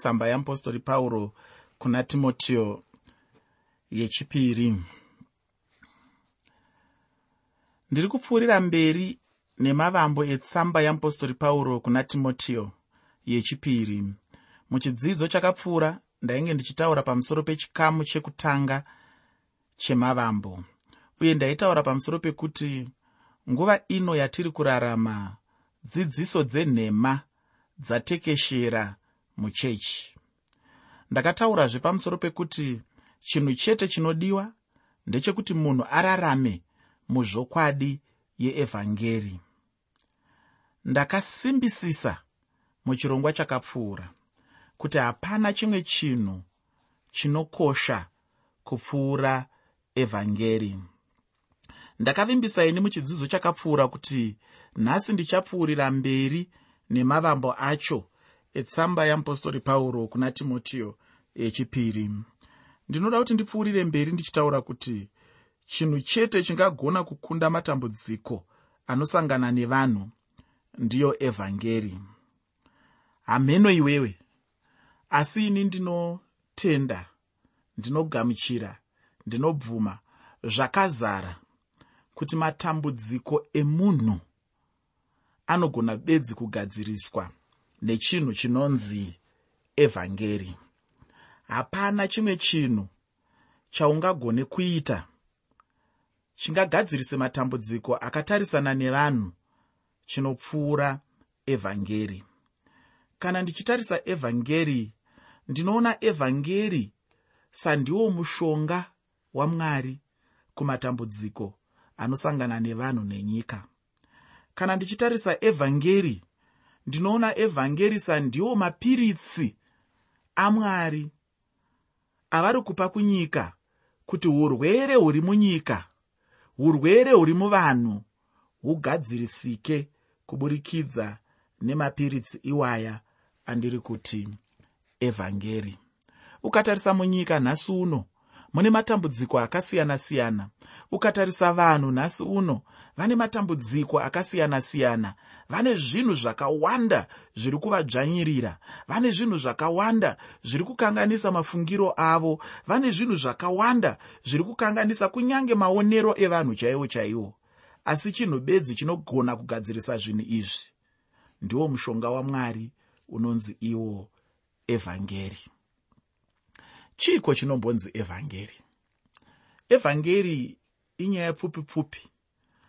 tsamba yeapostori pauro kuna timotiyo yechipiri. Ndiri kupfuurira mberi nemavambo etsamba yeapostori pauro kuna timotiyo yechipiri. Muchidzidzo chakapfuura ndainge ndichitaura pamusoro pechikamu chekutanga chemavambo. Uye ndaitaura pamusoro pekuti nguva ino yatiri kurarama dzidziso dzenhema dzatekeshera muchechi. Ndakataurazve pamusoro pekuti chinhu chete chinodiwa ndechekuti munhu ararame muzvokwadi yeevhangeri. Ndakasimbisisa muchirongwa chakapfuura kuti hapana chimwe chinhu chinokosha kupfuura evhangeri. Ndakavimbisai muchidzidzo chakapfuura kuti nhasi ndichapfuurira mberi nemavambo acho etsamba yeapostori pauro kuna timotiyo yechipiri. Ndinoda kuti ndipfuurire mberi ndichitaura kuti chinhu chete chingagona kukunda matambudziko anosangana nevanhu ndiyo evhangeri. Hameno iwewe asi ini ndinotenda ndinogamuchira ndinobvuma zvakazara kuti matambudziko emunhu anogona bedzi kugadziriswa nechinhu chinonzi evhangeri. Hapana chimwe chinhu chaungagone kuita. Chingagadzirise matambudziko akatarisana nevanhu chinopfuura evhangeri. Kana ndichitarisa evhangeri ndinoona evhangeri sandiwo mushonga wamwari kumatambudziko anosangana nevanhu nenyika. Kana ndichitarisa evhangeri ndinoona evhangeri sandiwo mapiritsi amwari. Avari kupa kunyika kuti urwere huri munyika urwere huri muvanhu hugadzirisike kuburikidza nemapiritsi iwaya andiri kuti evhangeri. Ukatarisa munyika nhasi uno mune matambudziko akasiyana-siyana. Ukatarisa vanhu nhasi uno vane matambudziko akasiyana-siyana vane zvinhu zvakawanda zviri kuvadzvanyirira. Vane zvinhu zvakawanda zviri kukanganisa mafungiro avo. Vane zvinhu zvakawanda zviri kukanganisa kunyange maonero evanhu chaivo chaivo asi chinhu bedzi chinogona kugadzirisa zvinhu izvi ndiwo mushonga wamwari unonzi iwo evhangeri. Chiiko chinombonzi evhangeri? Evhangeri inyaya pfupi pfupi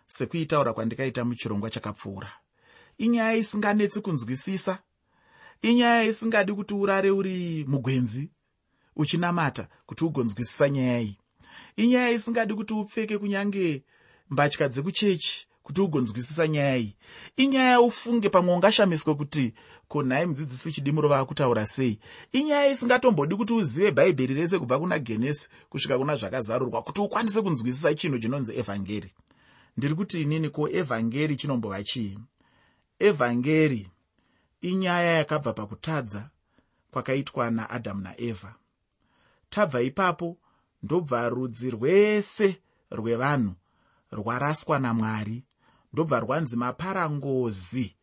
sekuitaura kwandikaita muchirongwa chakapfuura inyaya isinganetsi kunzwisisa inyaya isingadi kuti urare uri mugwenzi uchinamata kuti ugonzwisisa nyaya iyi. Inyaya isingadi kuti upfeke kunyange mbatya dzekuchechi kuti ugonzwisisa nyaya iyi. Inyaya ufunge pamwe ungashamiswe kuti konhai mudzidzisi chidimuro vaakutaura sei? Inyaya isingatombodi kuti uzive bhaibheri rese kubva kuna genesi kusvika kuna zvakazarurwa kuti ukwanise kunzwisisa chinhu chinonzi evhangeri. Ndiri kuti inini ko evhangeri chinombova chii evhangeri inyaya yakabva pakutadza kwakaitwa naadhamu naevha tabva ipapo ndobva rudzi rwese rwevanhu rwaraswa namwari ndobva rwanzi maparangozi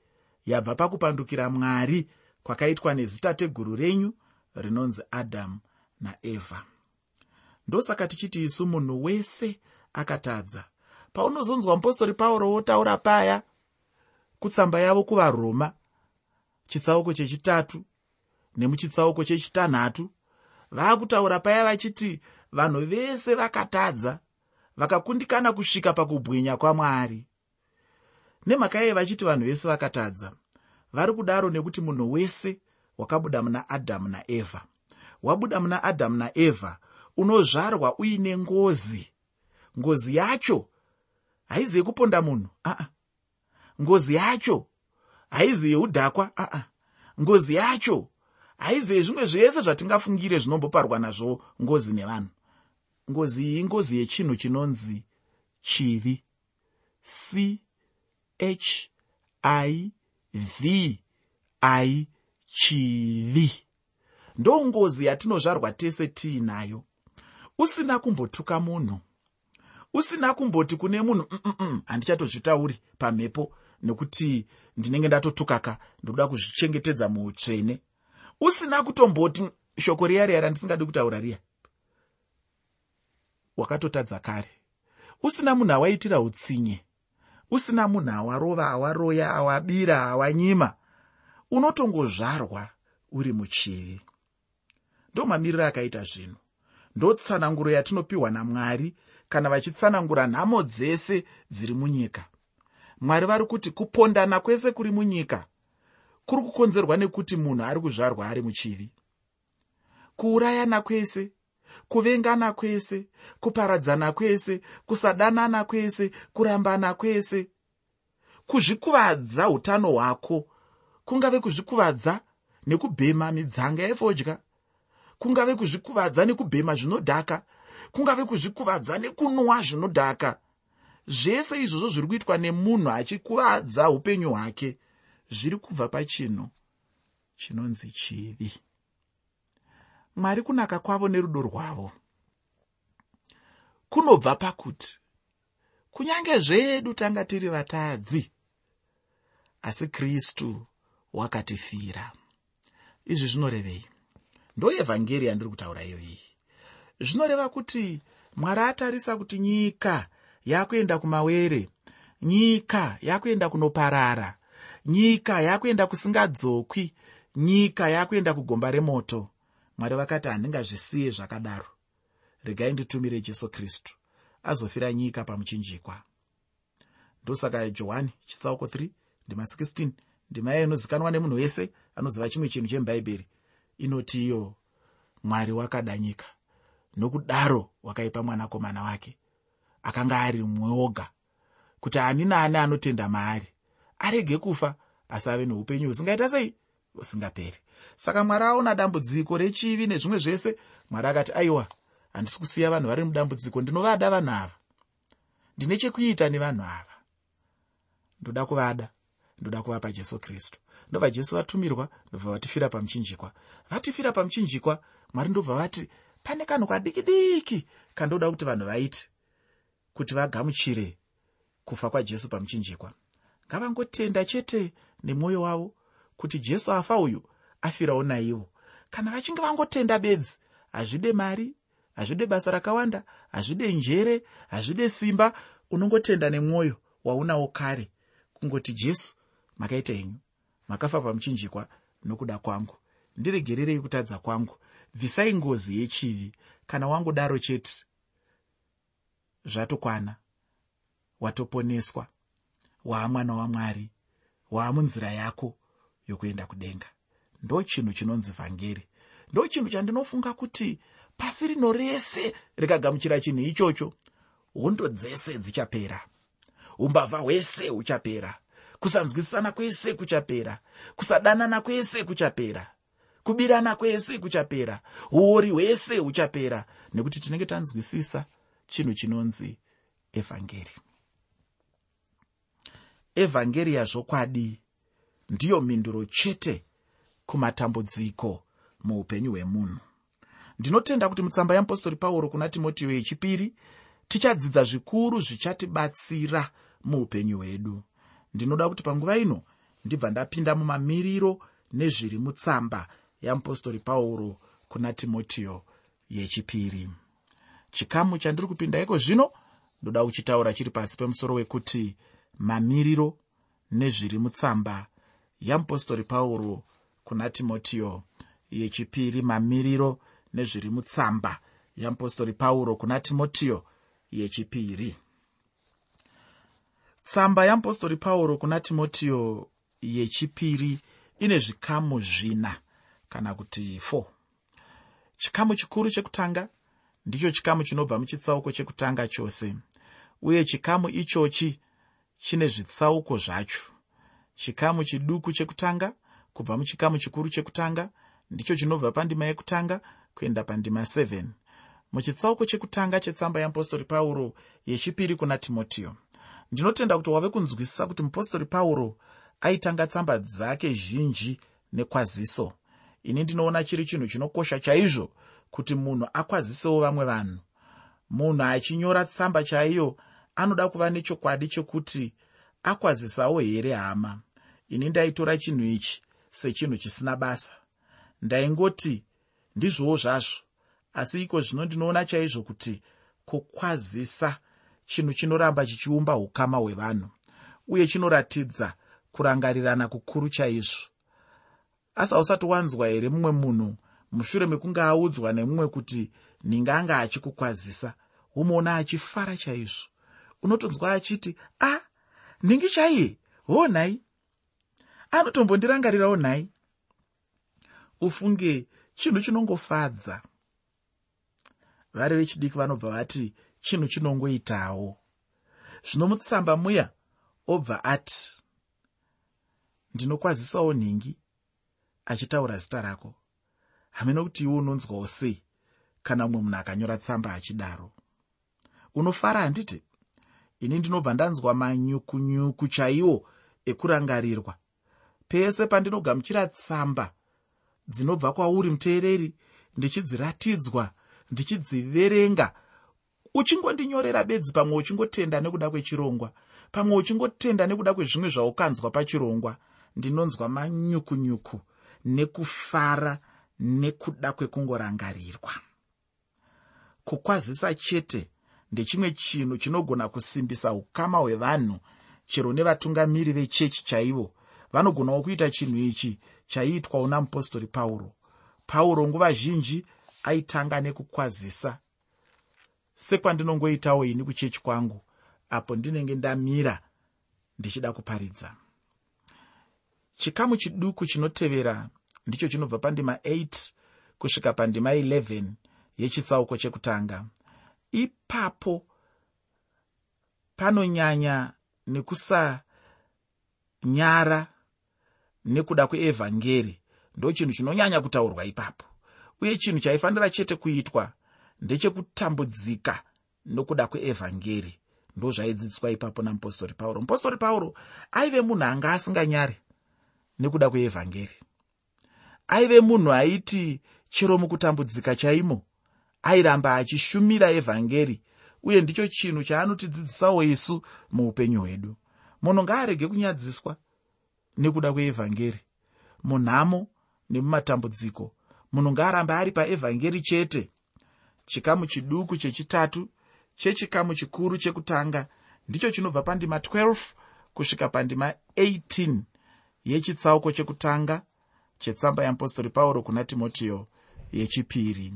yabva pakupandukira mwari kwakaitwa nezitateguru renyu rinonzi adhamu naevha ndosaka tichiti isu munhu wese akatadza. Paunozonzwa mupostori pauro wotaura paya kutsamba yavo kuvaroma chitsauko chechitatu nemuchitsauko chechitanhatu vaakutaura paya vachiti vanhu vese vakatadza vakakundikana kusvika pakubwinya kwamwari. Nemhaka yei vachiti vanhu vese vakatadza vari kudaro nekuti munhu wese wakabuda muna adhamu naevha wabuda muna adhamu naevha unozvarwa uine ngozi. Ngozi yacho haizi yekuponda munhu aa ngozi yacho? Haizi yeudhakwa aa ngozi yacho? Haizi yezvimwe zvese zvatingafungire zvinomboparwa nazvo ngozi nevanhu? Ngozi iyi ngozi yechinhu chinonzi chivi. C h i v i chivi. Ndo ngozi yatinozvarwa tese tiinayo. Usina kumbotuka munhu. Usina kumboti kune munhu handichatozvitauri pamhepo nekuti ndinenge ndatotukaka ndoda kuzvichengetedza muutsvene. Usina kutomboti shoko riya riya randisingadi kutaura riya? Wakatotadza kare. Usina munhu awaitira utsinye. Usina munhu awarova awaroya awabira awanyima. Unotongozvarwa uri muchivi ndo mamiriro akaita zvinhu. Ndotsananguro yatinopiwa namwari kana vachitsanangura nhamo dzese dziri munyika mwari vari kuti kupondana kwese kuri munyika kuri kukonzerwa nekuti munhu ari kuzvarwa ari muchivi. Kuurayana kwese kuvengana kwese kuparadzana kwese kusadanana kwese kurambana kwese kuzvikuvadza utano hwako kungave kuzvikuvadza nekubhema midzanga yefodya kungave kuzvikuvadza nekubhema zvinodhaka kungave kuzvikuvadza nekunwa zvinodhaka zvese izvozvo zviri kuitwa nemunhu achikuvadza upenyu hwake zviri kubva pachinhu chinonzi chivi. Mwari kunaka kwavo nerudo rwavo. Kunobva pakuti kunyange zvedu tanga tiri vatadzi asi kristu wakatifira. Izvi zvinorevei? Ndoevhangeri yandiri kutaura iyoiyi zvinoreva kuti mwari atarisa kuti nyika yakuenda kumawere nyika yakuenda kunoparara nyika yakuenda kusingadzokwi nyika yakuenda kugomba remoto. Mwari vakati handingazvisiye zvakadaro. Regai nditumire jesu kristu. Azofira nyika pamuchinjikwa. Ndosaka johani chitsauko 3 ndima 16 ndima iya inozikanwa nemunhu wese anoziva chimwe chinhu chemubhaibheri inoti iyo mwari wakada nyika nokudaro wakaipa mwanakomana wake akanga ari mumwe oga kuti ani naani anotenda maari arege kufa asi ave noupenyu husingaita sei? Husingaperi. Saka mwari aona dambudziko rechivi nezvimwe zvese mwari akati aiwa handisi kusiya vanhu vari mudambudziko ndinovada vanhu ava. Ndine chekuita nevanhu ava. Ndoda kuvada ndoda kuvapa jesu kristu. Ndobva jesu vatumirwa ndobva vatifira pamuchinjikwa. Vatifira pamuchinjikwa mwari ndobva vati pane kanhu kadiki diki kandoda kuti vanhu vaiti kuti vagamuchire kufa kwajesu pamuchinjikwa. Ngavangotenda chete nemwoyo wavo kuti jesu afa uyu afirawo naivo. Kana vachinge vangotenda bedzi hazvide mari hazvide basa rakawanda hazvide njere hazvide simba unongotenda nemwoyo waunawo kare kungoti jesu makaita henyu makafa pamuchinjikwa nokuda kwangu. Ndiregererei kutadza kwangu. Bvisai ngozi yechivi. Kana wangodaro chete zvatokwana watoponeswa. Waamwana wamwari waamunzira yako yokuenda kudenga. Ndo chinhu chinonzi vhangeri. Ndo chinhu chandinofunga kuti pasi rino rese rikagamuchira chinhu ichocho hondo dzese dzichapera. Umbavha hwese huchapera. Kusanzwisisana kwese kuchapera. Kusadanana kwese kuchapera. Kubirana kwese kuchapera. Uori hwese huchapera. Nekuti tinenge tanzwisisa chinhu chinonzi evhangeri. Evhangeri yazvokwadi ndiyo mhinduro chete kumatambudziko muupenyu hwemunhu. Ndinotenda kuti mutsamba yeapostori pauro kuna timotiyo yechipiri tichadzidza zvikuru zvichatibatsira muupenyu hwedu. Ndinoda kuti panguva ino ndibva ndapinda mumamiriro nezviri mutsamba yeapostori pauro kuna timotiyo yechipiri chikamu chandiri kupinda iko zvino ndoda kuchitaura chiri pasi pemusoro wekuti mamiriro nezviri mutsamba yeapostori pauro kuna timotiyo yechipiri mamiriro nezviri mutsamba yeapostori pauro kuna timotiyo yechipiri. Tsamba yeapostori pauro kuna timotiyo yechipiri ine zvikamu zvina kana kuti 4 chikamu chikuru chekutanga ndicho chikamu chinobva muchitsauko chekutanga chose uye chikamu ichochi chine zvitsauko zvacho. Chikamu chiduku chekutanga kubva muchikamu chikuru chekutanga ndicho chinobva pandima yekutanga kuenda pandima 7 muchitsauko chekutanga chetsamba yeapostori pauro yechipiri kuna timotiyo. Ndinotenda kuti wave kunzwisisa kuti mupostori pauro aitanga tsamba dzake zhinji nekwaziso. Ini ndinoona chiri chinhu chinokosha chaizvo kuti munhu akwazisewo vamwe vanhu. Munhu achinyora tsamba chaiyo anoda kuva nechokwadi chekuti akwazisawo here hama? Ini ndaitora chinhu ichi sechinhu chisina basa. Ndaingoti ndizvowo zvazvo asi iko zvino ndinoona chaizvo kuti kukwazisa chinhu chinoramba chichiumba ukama hwevanhu uye chinoratidza kurangarirana kukuru chaizvo. Asi hausati wanzwa here mumwe munhu mushure mekunge audzwa nemumwe kuti ninge anga achikukwazisa umoona achifara chaizvo. Unotonzwa achiti a ah, ningi chaiye? Hoo nhai anotombondirangarirawo nhai ufunge chinhu chinongofadza. Vari vechidiki vanobva vati chinhu chinongoitawo. Zvino mutsamba muya obva ati ndinokwazisawo nhingi achitaura zita rako hamene kuti iwe unonzwawo sei kana mumwe munhu akanyora tsamba achidaro? Unofara handiti? Ini ndinobva ndanzwa manyukunyuku chaiwo ekurangarirwa. Pese pandinogamuchira tsamba dzinobva kwauri muteereri ndichidziratidzwa ndichidziverenga uchingondinyorera bedzi pamwe uchingotenda nekuda kwechirongwa pamwe uchingotenda nekuda kwezvimwe zvaukanzwa pachirongwa. Ndinonzwa manyukunyuku nekufara nekuda kwekungorangarirwa. Kukwazisa chete ndechimwe chinhu chinogona kusimbisa ukama hwevanhu chero nevatungamiri vechechi chaivo vanogonawo kuita chinhu ichi chaiitwa una mupostori pauro. Pauro nguva zhinji aitanga nekukwazisa. Sekwandinongoitawo ini kuchechi kwangu apo ndinenge ndamira ndichida kuparidza. Chikamu chiduku chinotevera ndicho chinobva pandima 8 kusvika pandima 11 yechitsauko chekutanga. Ipapo panonyanya nekusanyara nekuda kweevhangeri ndo chinhu chinonyanya kutaurwa ipapo. Uye chinhu chaifanira chete kuitwa ndechekutambudzika nokuda kweevhangeri ndo zvaidzidziswa ipapo namupostori pauro. Mupostori pauro aive munhu anga asinganyare nekuda kweevhangeri aive munhu aiti chero mukutambudzika chaimo? Airamba achishumira evhangeri uye ndicho chinhu chaanotidzidzisawo isu muupenyu hwedu. Munhu ngaarege kunyadziswa nekuda kweevhangeri. Munhamo nemumatambudziko munhu ngaarambe ari paevhangeri chete. Chikamu chiduku chechitatu chechikamu chikuru chekutanga ndicho chinobva pandima 12 kusvika pandima 18 yechitsauko chekutanga chetsamba yeapostori pauro kuna timotiyo yechipiri.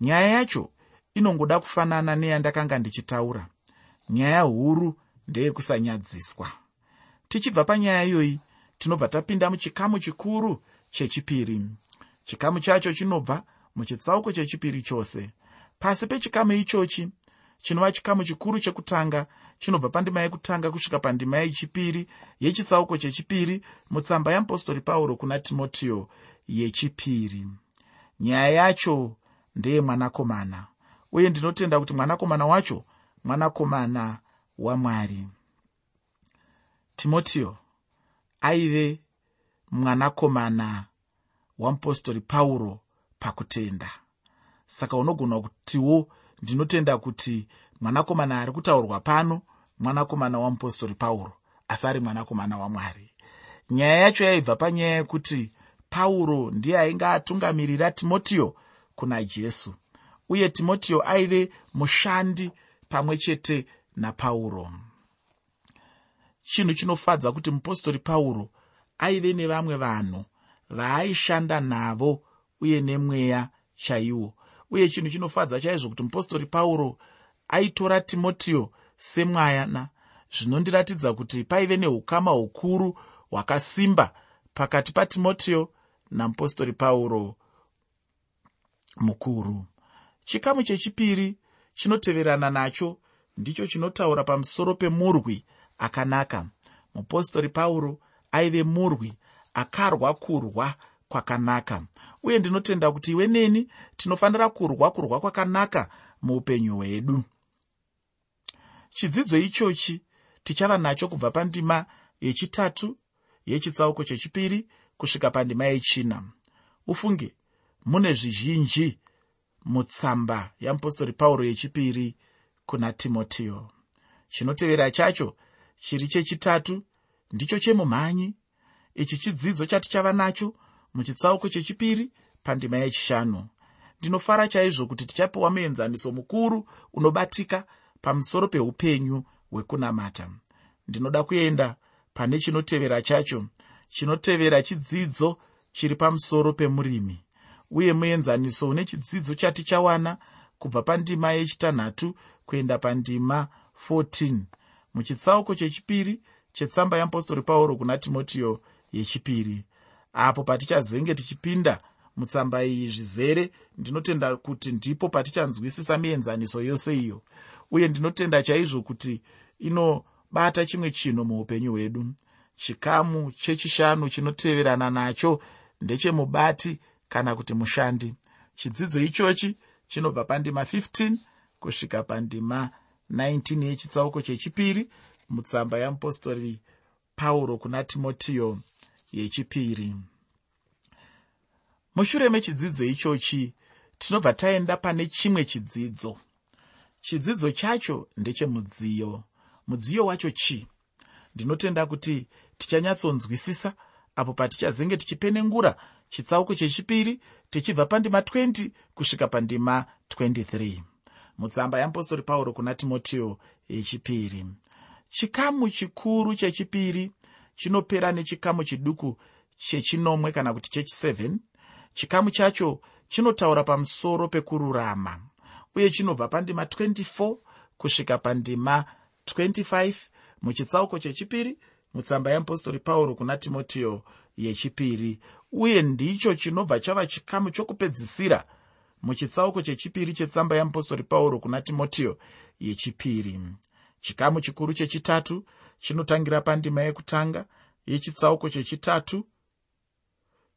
Nyaya yacho inongoda kufanana neyandakanga ndichitaura. Nyaya huru ndeyekusanyadziswa. Tichibva panyaya iyoyi tinobva tapinda muchikamu chikuru chechipiri. Chikamu chacho chinobva muchitsauko chechipiri chose. Pasi pechikamu ichochi chinova chikamu chikuru chekutanga chinobva pandima yekutanga kusvika pandima yechipiri yechitsauko chechipiri mutsamba yeapostori pauro kuna timotiyo yechipiri. Nyaya yacho ndeyemwanakomana uye ndinotenda kuti mwanakomana wacho mwanakomana wamwari timotiyo aive mwanakomana wamupostori pauro pakutenda. Saka unogona kutiwo ndinotenda kuti mwanakomana ari kutaurwa pano mwanakomana wamupostori pauro asi ari mwanakomana wamwari. Nyaya yacho yaibva panyaya yekuti pauro ndiye ainge atungamirira timotiyo kuna jesu uye timotiyo aive mushandi pamwe chete napauro chinhu chinofadza kuti mupostori pauro aive nevamwe vanhu vaaishanda navo uye nemweya chaiwo uye chinhu chinofadza chaizvo kuti mupostori pauro aitora timotiyo semwayana. Zvinondiratidza kuti paive neukama hukuru hwakasimba pakati patimotiyo namupostori pauro mukuru. Chikamu chechipiri chinoteverana nacho ndicho chinotaura pamusoro pemurwi akanaka. Mupostori pauro aive murwi akarwa kurwa kwakanaka. Uye ndinotenda kuti iwe neni tinofanira kurwa kurwa kwakanaka muupenyu hwedu chidzidzo ichochi tichava nacho kubva pandima yechitatu yechitsauko chechipiri kusvika pandima yechina. Ufunge mune zvizhinji mutsamba yeapostori pauro yechipiri kuna timotiyo chinotevera chacho chiri chechitatu ndicho chemumhanyi. Ichi chidzidzo chatichava nacho muchitsauko chechipiri pandima yechishanu. Ndinofara chaizvo kuti tichapiwa muenzaniso mukuru unobatika pamusoro peupenyu hwekunamata. Ndinoda kuenda pane chinotevera chacho chinotevera chidzidzo chiri pamusoro pemurimi uye muenzaniso une chidzidzo chatichawana kubva pandima yechitanhatu kuenda pandima 14 muchitsauko chechipiri chetsamba yeapostori pauro kuna timotiyo yechipiri. Apo patichazenge tichipinda mutsamba iyi zvizere ndinotenda kuti ndipo patichanzwisisa mienzaniso yose iyo uye ndinotenda chaizvo kuti inobata chimwe chinhu muupenyu hwedu. Chikamu chechishanu chinoteverana nacho ndechemubati kana kuti mushandi. Chidzidzo ichochi chinobva pandima 15 kusvika pandima 19 yechitsauko chechipiri mutsamba yeapostori pauro kuna timotiyo yechipiri. Mushure mechidzidzo ichochi tinobva taenda pane chimwe chidzidzo chidzidzo chacho ndechemudziyo. Mudziyo wacho chii? Ndinotenda kuti tichanyatsonzwisisa apo patichazenge tichipenengura chitsauko chechipiri tichibva pandima 20 kusvika pandima 23 mutsamba yeapostori pauro kuna timotiyo yechipiri. Chikamu chikuru chechipiri chinopera nechikamu chiduku chechinomwe kana kuti chechi7 chikamu chacho chinotaura pamusoro pekururama uye chinobva pandima 24 kusvika pandima 25 muchitsauko chechipiri mutsamba yeapostori pauro kuna timotiyo yechipiri. Uye ndicho chinobva chava chikamu chokupedzisira muchitsauko chechipiri chetsamba yeapostori pauro kuna timotiyo yechipiri. Chikamu chikuru chechitatu chinotangira pandima yekutanga yechitsauko chechitatu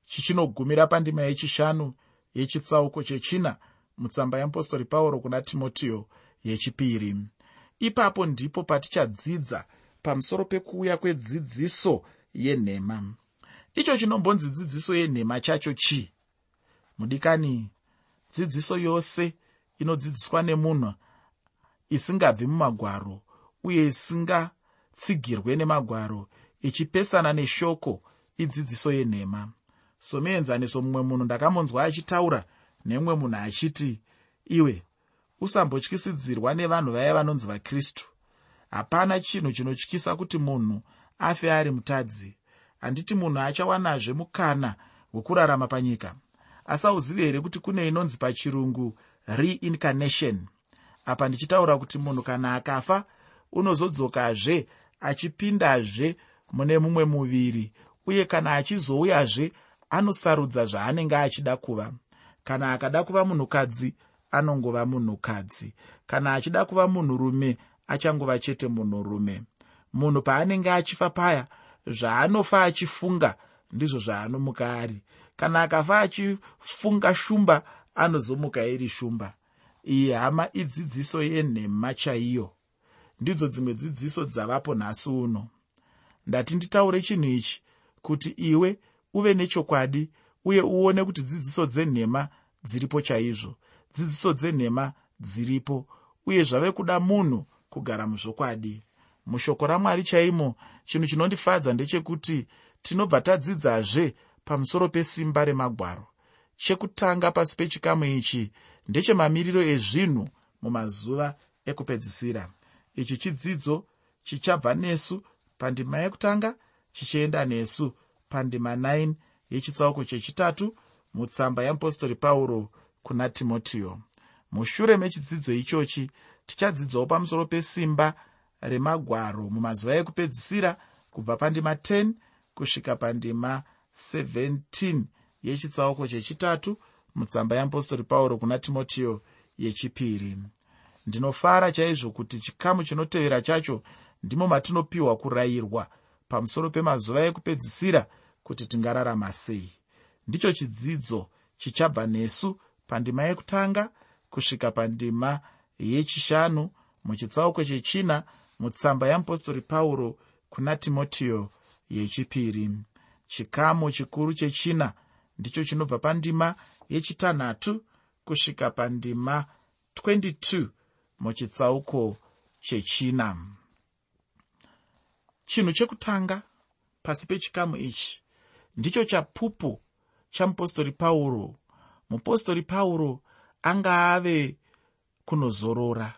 chichinogumira pandima yechishanu yechitsauko chechina mutsamba yeapostori pauro kuna timotiyo yechipiri. Ipapo ndipo patichadzidza pamusoro pekuuya kwedzidziso yenhema. Icho chinombonzi dzidziso yenhema chacho chii? Mudikani dzidziso yose inodzidziswa nemunhu isingabvi mumagwaro uye isingatsigirwe nemagwaro ichipesana neshoko idzidziso yenhema. Somuenzaniso mumwe munhu ndakamonzwa achitaura nemumwe munhu achiti iwe usambotyisidzirwa nevanhu vaya vanonzi vakristu. Hapana chinhu chinotyisa kuti munhu afe ari mutadzi. Handiti munhu achawanazve mukana hwekurarama panyika. Asi auzivi here kuti kune inonzi pachirungu reincarnation? Apa ndichitaura kuti munhu kana akafa unozodzokazve achipindazve mune mumwe muviri uye kana achizouyazve anosarudza zvaanenge achida kuva kana akada kuva munhukadzi anongova munhukadzi. Kana achida kuva munhurume achangova chete munhurume. Munhu paanenge achifa paya zvaanofa achifunga ndizvo zvaanomuka ari. Kana akafa achifunga shumba anozomuka iri shumba. Iyi hama idzidziso yenhema chaiyo. Ndidzo dzimwe dzidziso dzavapo nhasi uno. Ndati nditaure chinhu ichi kuti iwe uve nechokwadi uye uone kuti dzidziso dzenhema dziripo chaizvo. Dzidziso dzenhema dziripo uye zvave kuda munhu kugara muzvokwadi. Mushoko ramwari chaimo chinhu chinondifadza ndechekuti tinobva tadzidzazve pamusoro pesimba remagwaro. Chekutanga pasi pechikamu ichi ndechemamiriro ezvinhu mumazuva ekupedzisira. Ichi chidzidzo chichabva nesu pandima yekutanga chichienda nesu pandima 9 yechitsauko chechitatu mutsamba yeapostori pauro kuna timotiyo. Mushure mechidzidzo ichochi tichadzidzawo pamusoro pesimba remagwaro mumazuva ekupedzisira kubva pandima 10 kusvika pandima 17 yechitsauko chechitatu mutsamba yeapostori pauro kuna timotiyo yechipiri. Ndinofara chaizvo kuti chikamu chinotevera chacho ndimo matinopiwa kurayirwa pamusoro pemazuva ekupedzisira kuti tingararama sei. Ndicho chidzidzo chichabva nesu pandima yekutanga kusvika pandima yechishanu muchitsauko chechina mutsamba yeapostori pauro kuna timotiyo yechipiri. Chikamu chikuru chechina ndicho chinobva pandima yechitanhatu kusvika pandima 22 muchitsauko chechina. Chinhu chekutanga pasi pechikamu ichi ndicho chapupu chamupostori pauro. Mupostori pauro anga ave kunozorora.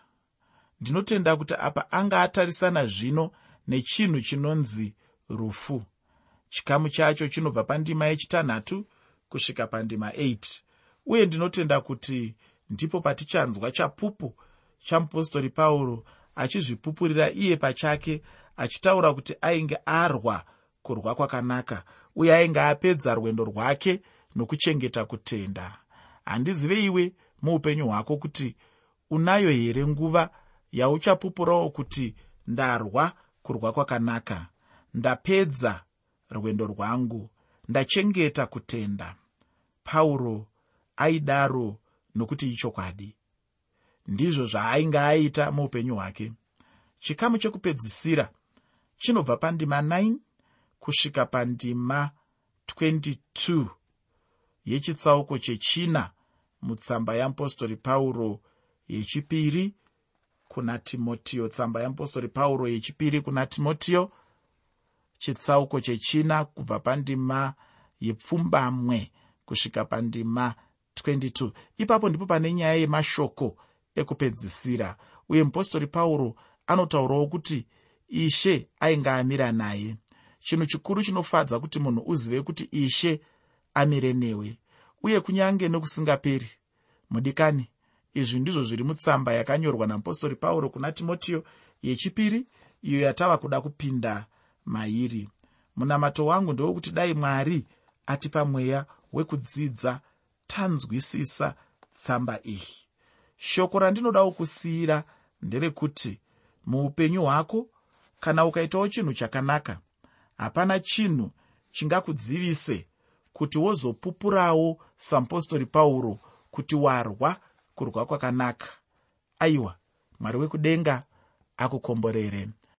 Ndinotenda kuti apa anga atarisana zvino nechinhu chinonzi rufu. Chikamu chacho chinobva pandima yechitanhatu kusvika pandima 8 uye ndinotenda kuti ndipo patichanzwa chapupu chamupostori pauro achizvipupurira iye pachake achitaura kuti ainge arwa kurwa kwakanaka uye ainge apedza rwendo rwake nokuchengeta kutenda. Handizive iwe muupenyu hwako kuti unayo here nguva yauchapupurawo kuti ndarwa kurwa kwakanaka? Ndapedza rwendo rwangu ndachengeta kutenda. Pauro aidaro nokuti ichokwadi. Ndizvo zvaainge aita muupenyu hwake. Chikamu chekupedzisira chinobva pandima 9 kusvika pandima 22 yechitsauko chechina mutsamba yamupostori pauro yechipiri kuna timotiyo tsamba yamupostori pauro yechipiri kuna timotiyo chitsauko chechina kubva pandima yepfumbamwe kusvika pandima 22 ipapo ndipo pane nyaya yemashoko ekupedzisira uye mupostori pauro anotaurawo kuti ishe ainge amira naye chinhu chikuru chinofadza kuti munhu uzive kuti ishe amire newe uye kunyange nokusingaperi. Mudikani izvi ndizvo zviri mutsamba yakanyorwa namupostori pauro kuna timotiyo yechipiri iyo yatava kuda kupinda mairi. Munamato wangu ndewokuti dai mwari atipa mweya wekudzidza tanzwisisa tsamba iyi. Shoko randinodawo kusiyira nderekuti muupenyu hwako kana ukaitawo chinhu chakanaka hapana chinhu chingakudzivise kuti wozopupurawo samupostori pauro kuti warwa kurwa kwakanaka. Aiwa mwari wekudenga akukomborere